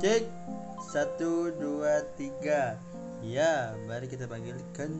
cek. Satu dua tiga. Ya mari kita panggil. Panggilkan